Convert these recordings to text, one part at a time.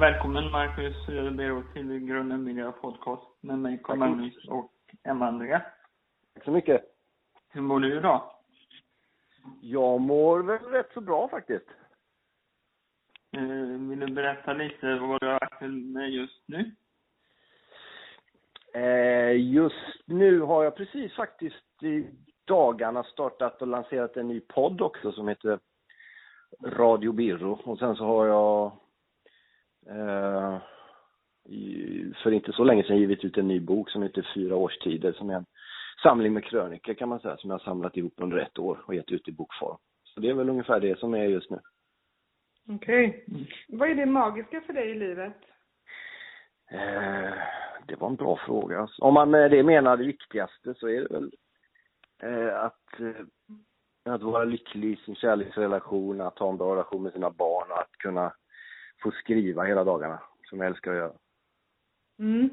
Välkommen Marcus Bero till Grunden Miljö Podcast med mig Carl Magnus och Emma Andrea. Tack så mycket. Hur mår du idag? Jag mår väl rätt så bra faktiskt. Eh, vill du berätta lite vad du har aktuell med just nu? Eh, just nu har jag precis faktiskt i dagarna startat och lanserat en ny podd också som heter Radio Birro. Och sen så har jag eh, för inte så länge sedan givit ut en ny bok som heter Fyra årstider som är en samling med krönikor kan man säga som jag har samlat ihop under ett år och gett ut i bokform. Så det är väl ungefär det som är just nu. Okej. Okay. Vad är det magiska för dig i livet? Eh, det var en bra fråga. Om man med det menar det viktigaste så är det väl eh, att, eh, att vara lycklig i sin kärleksrelation, att ha en bra relation med sina barn och att kunna få skriva hela dagarna, som jag älskar att göra. Mm.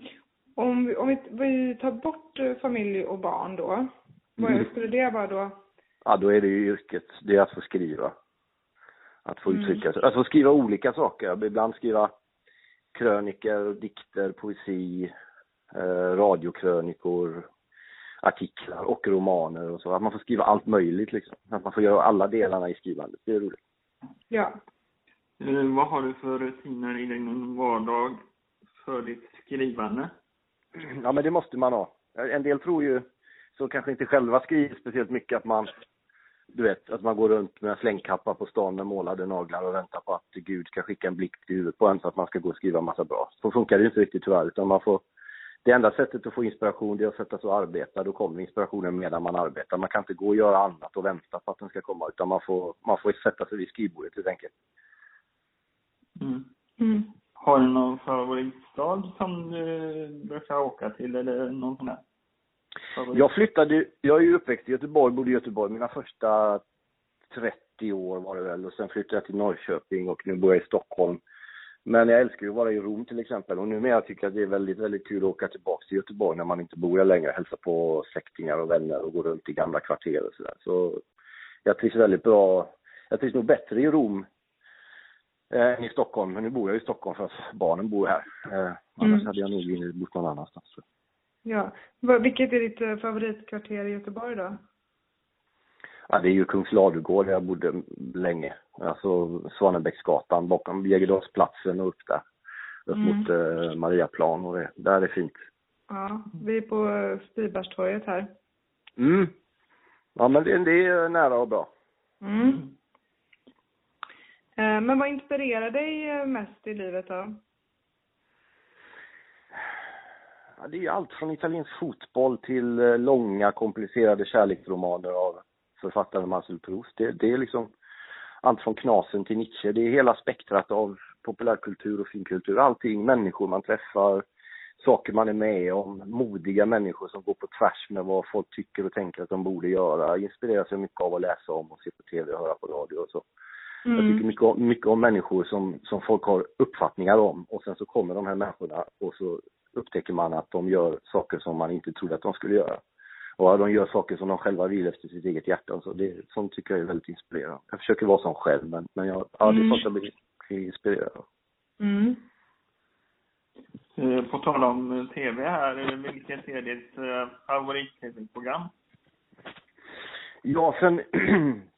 Om, vi, om vi, tar bort eh, familj och barn då, vad mm. skulle det vara då? Ja, då är det ju yrket. Det är att få skriva. Att få mm. uttrycka sig. Att få skriva olika saker. Ibland skriva kröniker, dikter, poesi, eh, radiokrönikor, artiklar och romaner och så. Att man får skriva allt möjligt liksom. Att man får göra alla delarna i skrivandet. Det är roligt. Ja. Eh, vad har du för rutiner i din vardag för ditt skrivande? Ja, men det måste man ha. Eh, en del tror ju, så kanske inte själva skriver speciellt mycket, att man, du vet, att man går runt med en slängkappa på stan med målade naglar och väntar på att Gud ska skicka en blick till huvudet på en så att man ska gå och skriva massa bra. Så funkar det inte riktigt tyvärr, utan man får det enda sättet att få inspiration det är att sätta sig och arbeta. Då kommer inspirationen medan man arbetar. Man kan inte gå och göra annat och vänta på att den ska komma, utan man får, man får sätta sig vid skrivbordet helt enkelt. Mm. Mm. Har du någon favoritstad som du brukar åka till eller någon sån? Favorit? Jag flyttade, jag är ju uppväxt i Göteborg, bodde i Göteborg mina första 30 år var det väl och sen flyttade jag till Norrköping och nu bor jag i Stockholm. Men jag älskar ju att vara i Rom till exempel och numera tycker jag att det är väldigt, väldigt kul att åka tillbaka till Göteborg när man inte bor där längre, hälsa på släktingar och vänner och gå runt i gamla kvarter och sådär. Så jag trivs väldigt bra, jag trivs nog bättre i Rom eh, i Stockholm. Men nu bor jag i Stockholm för att barnen bor här. Eh, annars mm. hade jag nog bott någon annanstans. Ja. Vilket är ditt eh, favoritkvarter i Göteborg då? Ja, det är ju Kungsladugård där jag bodde länge. Alltså Svanebäcksgatan bakom Jägerdalsplatsen och upp där. Upp mm. mot eh, Mariaplan och det. Där är det fint. Ja, vi är på eh, Stibergstorget här. Mm. Ja, men det, det är nära och bra. Mm. Eh, men vad inspirerar dig eh, mest i livet då? Ja, det är allt från italiensk fotboll till eh, långa komplicerade kärleksromaner av författaren Marcel Proust. Det, det är liksom allt från Knasen till Nietzsche. Det är hela spektrat av populärkultur och finkultur. Allting, människor man träffar, saker man är med om, modiga människor som går på tvärs med vad folk tycker och tänker att de borde göra. Inspireras jag mycket av att läsa om och se på tv och höra på radio och så. Mm. Jag tycker mycket om, mycket om människor som, som folk har uppfattningar om och sen så kommer de här människorna och så upptäcker man att de gör saker som man inte trodde att de skulle göra. Och de gör saker som de själva vill efter sitt eget hjärta. Så det, sånt tycker jag är väldigt inspirerande. Jag försöker vara sån själv men, men jag, ja, det är mm. sånt jag blir inspirerad av. Mm. Eh, på tal om tv här, vilket är ditt eh, favorit-tv-program? Ja, sen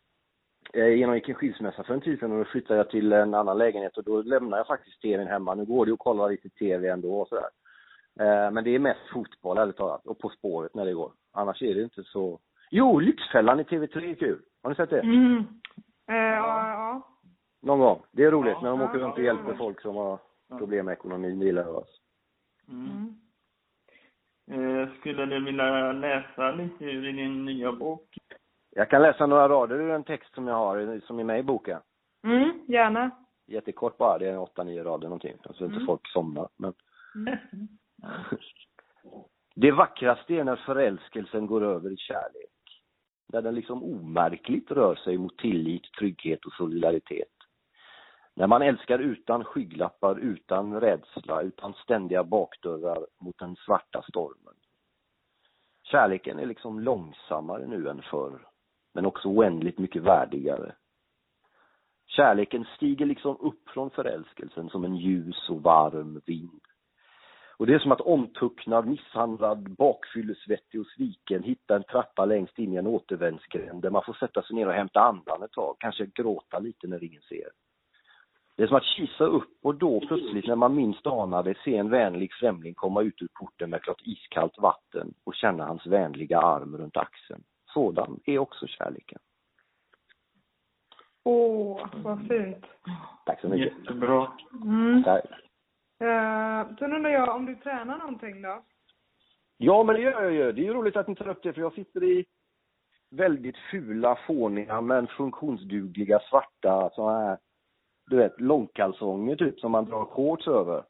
jag genomgick en skilsmässa för en tid sedan och då flyttade jag till en annan lägenhet och då lämnade jag faktiskt tvn hemma. Nu går det ju att kolla lite tv ändå och sådär. Eh, men det är mest fotboll ärligt talat och På spåret när det går. Annars är det inte så. Jo, Lyxfällan i TV3 är kul. Har ni sett det? Mm. Eh, ja, ja. Någon gång. Det är roligt ja, när de åker runt och hjälper folk som har problem med ekonomin. Det gillar jag. Mm. Eh, skulle du vilja läsa lite ur din nya bok? Jag kan läsa några rader ur en text som jag har, som är med i boken. Mm, gärna. Jättekort bara, det är åtta, nio rader någonting. Så mm. inte folk somnar, men. Mm. det vackraste är när förälskelsen går över i kärlek. När den liksom omärkligt rör sig mot tillit, trygghet och solidaritet. När man älskar utan skygglappar, utan rädsla, utan ständiga bakdörrar mot den svarta stormen. Kärleken är liksom långsammare nu än förr men också oändligt mycket värdigare. Kärleken stiger liksom upp från förälskelsen som en ljus och varm vind. Och det är som att omtucknad, misshandlad, bakfyllesvettig och sviken hitta en trappa längst in i en återvändsgränd där man får sätta sig ner och hämta andan ett tag, kanske gråta lite när ingen ser. Det är som att kisa upp och då plötsligt när man minst anar det se en vänlig främling komma ut ur porten med klart iskallt vatten och känna hans vänliga arm runt axeln. Sådan är också kärleken. Åh, vad fint. Tack så mycket. Jättebra. Mm. Tack. Uh, sen undrar jag om du tränar någonting då? Ja, men det gör jag ju. Det är ju roligt att ni tar upp det, för jag sitter i väldigt fula, fåniga men funktionsdugliga svarta sådana här, du vet, långkalsonger typ som man drar shorts över.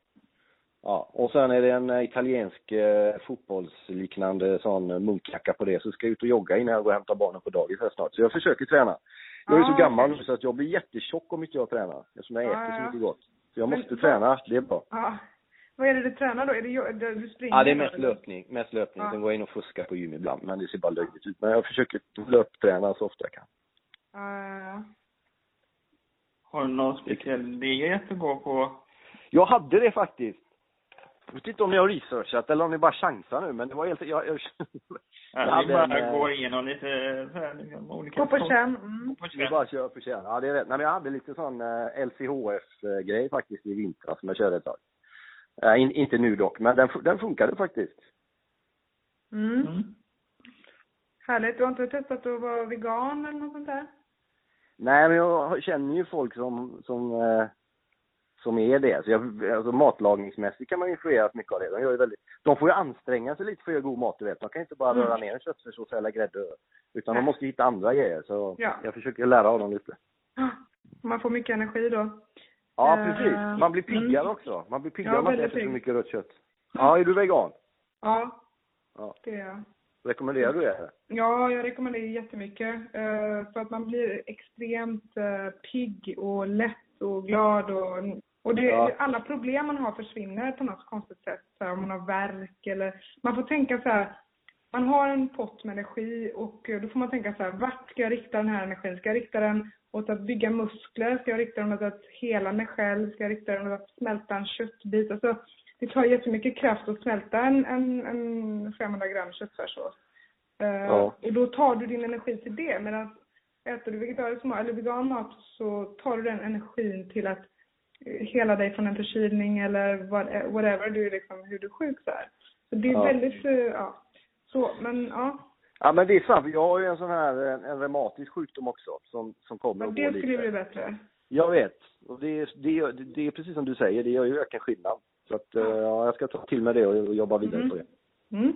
Ja, och sen är det en eh, italiensk eh, fotbollsliknande sån munkjacka på det. Så ska jag ut och jogga innan jag går och hämtar barnen på dagis här snart. Så jag försöker träna. Jag är så Ah, gammal okej. nu så att jag blir jättetjock om inte jag tränar. Eftersom jag Ah, äter så ja. mycket gott. Så jag Men måste träna, det är bra. Ja. Vad är det du tränar då? Är det du springer? Ja, det är mest eller? löpning. Mest löpning. Ja. Sen går jag in och fuskar på gym ibland, men det ser bara löjligt ut. Men jag försöker löpträna så ofta jag kan. Ja, ja, ja. Har du någon speciell diet att gå på? Jag hade det faktiskt. Jag vet inte om ni har researchat eller om ni bara chansar nu, men det var helt... Jag, jag, Ja, hade vi bara en, eh, går igenom lite här, liksom, olika Gå på känn. Mm. Vi bara kör på känn. Ja, det är rätt. Nej, men jag hade lite sån eh, LCHF-grej faktiskt i vintras som jag körde ett tag. Eh, in, inte nu dock, men den, den funkade faktiskt. Mm. Mm. Härligt. Du har inte testat att vara vegan eller något sånt där? Nej, men jag känner ju folk som, som, eh, som är det. Så jag, alltså matlagningsmässigt kan man influeras mycket av det. De, gör ju väldigt, de får ju anstränga sig lite för att göra god mat, du vet. De kan inte bara Mm. röra ner en köttfärssås hälla grädde. Utan de måste hitta andra grejer. Så Ja. jag försöker lära av dem lite. Man får mycket energi då. Ja, Eh, precis. Man blir piggare mm. också. Man blir Ja, piggare om man äter så mycket rött kött. Ja, är du vegan? Ja, Ja. det är jag. Rekommenderar du det? Ja, jag rekommenderar jättemycket. Eh, för att man blir extremt eh, pigg och lätt och glad och, och det, Ja. alla problem man har försvinner på något konstigt sätt. Så här, om man har värk eller, man får tänka så här, man har en pott med energi och eh, då får man tänka så här, vart ska jag rikta den här energin? Ska jag rikta den åt att bygga muskler? Ska jag rikta den åt att hela mig själv? Ska jag rikta den åt att smälta en köttbit? Alltså, det tar jättemycket kraft att smälta en, en, en 500 gram köttfärssås. Eh, Ja. Och då tar du din energi till det. Medan äter du vegetarisk mat eller vegan mat så tar du den energin till att hela dig från en förkylning eller what- whatever, du är liksom, hur du är sjuk så här. Så det är Ja. väldigt, eh, ja. Så, men ja. Ja, men det är sant. Jag har ju en sån här, en, en reumatisk sjukdom också som, som kommer Men och det går skulle lite. bli bättre. Jag vet. Och det, är- det, det är precis som du säger, det gör ju verkligen skillnad. Så att, eh, ja, jag ska ta till mig det och, jobba vidare Mm. på det. Mm,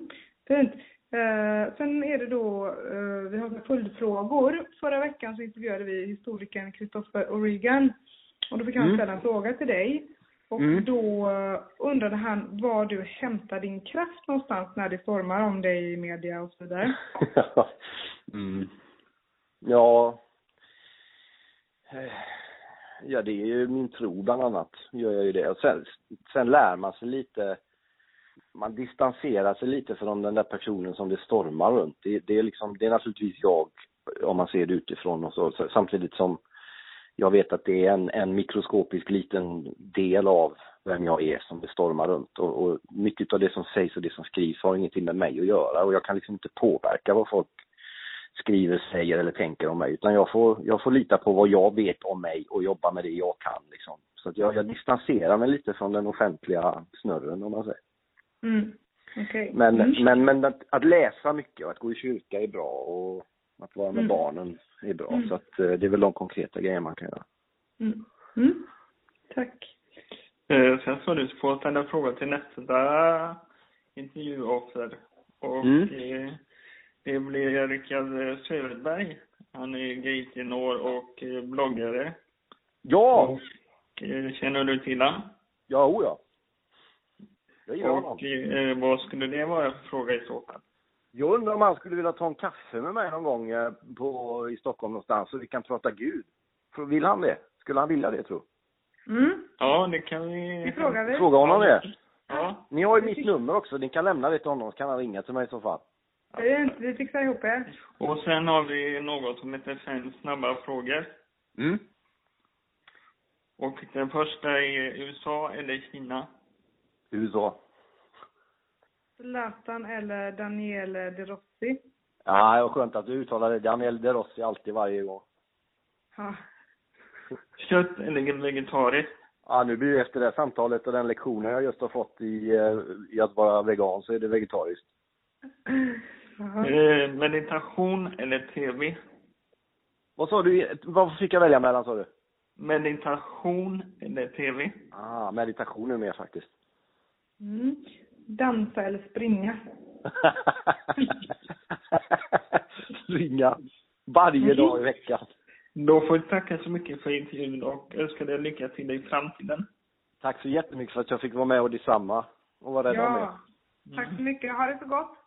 fint. Eh, sen är det då, eh, vi har följdfrågor. Förra veckan så intervjuade vi historikern Christopher O'Regan. Och då fick han Mm. ställa en fråga till dig. Och Mm. då eh, undrade han var du hämtar din kraft någonstans när det stormar om dig i media och så vidare. mm. Ja. Eh, Ja, det är ju min tro bland annat, gör jag ju det. Och sen, sen lär man sig lite, man distanserar sig lite från den där personen som det stormar runt. Det, det är liksom, det är naturligtvis jag, om man ser det utifrån och så, så samtidigt som jag vet att det är en, en mikroskopisk liten del av vem jag är som det stormar runt och, och mycket av det som sägs och det som skrivs har ingenting med mig att göra och jag kan liksom inte påverka vad folk skriver, säger eller tänker om mig utan jag får, jag får lita på vad jag vet om mig och jobba med det jag kan liksom. Så att jag, jag distanserar mig lite från den offentliga snurren om man säger. Mm. Okej. Men, Mm. men, men att, att läsa mycket och att gå i kyrka är bra och att vara med Mm. barnen är bra. Mm. Så att eh, det är väl de konkreta grejer man kan göra. Mm. Mm. Tack. Eh, Sen sa du få ställa frågor till nästa intervjuoffer. Och Mm. eh, det blir Rickard Söderberg. Han är gaytenor och eh, bloggare. Ja! Och, eh, känner du till han? Ja, o ja. Jag gillar honom. Och eh, vad skulle det vara för fråga i så fall? Jag undrar om han skulle vilja ta en kaffe med mig någon gång eh, på, i Stockholm någonstans så vi kan prata Gud. Vill han det? Skulle han vilja det, tror Mm. Ja, det kan vi... Det frågar vi. Fråga honom det. Ja, Ni har ju mitt nummer också. Ni kan lämna det till honom så kan han ringa till mig i så fall. Vi fixar ihop det. och sen har vi något som heter fem snabba frågor. Mm. Och den första är USA eller Kina? USA. Zlatan eller Daniele De Rossi? Ja, det var skönt att du uttalade det. Daniel De Rossi alltid varje gång. Ja. Kött eller vegetariskt? Ja, nu blir det efter det samtalet och den lektionen jag just har fått i, eh, i att vara vegan så är det vegetariskt. Jaha. Eh, meditation eller TV? Vad sa du? Vad fick jag välja mellan sa du? Meditation eller TV? Ah, meditation är mer faktiskt. Mm. Dansa eller springa? Springa. Varje dag i veckan. Då får jag tacka så mycket för intervjun och önskar dig lycka till i framtiden. Tack så jättemycket för att jag fick vara med och detsamma. Och vara rädd om er. Ja. Tack så mycket. Ha det så gott.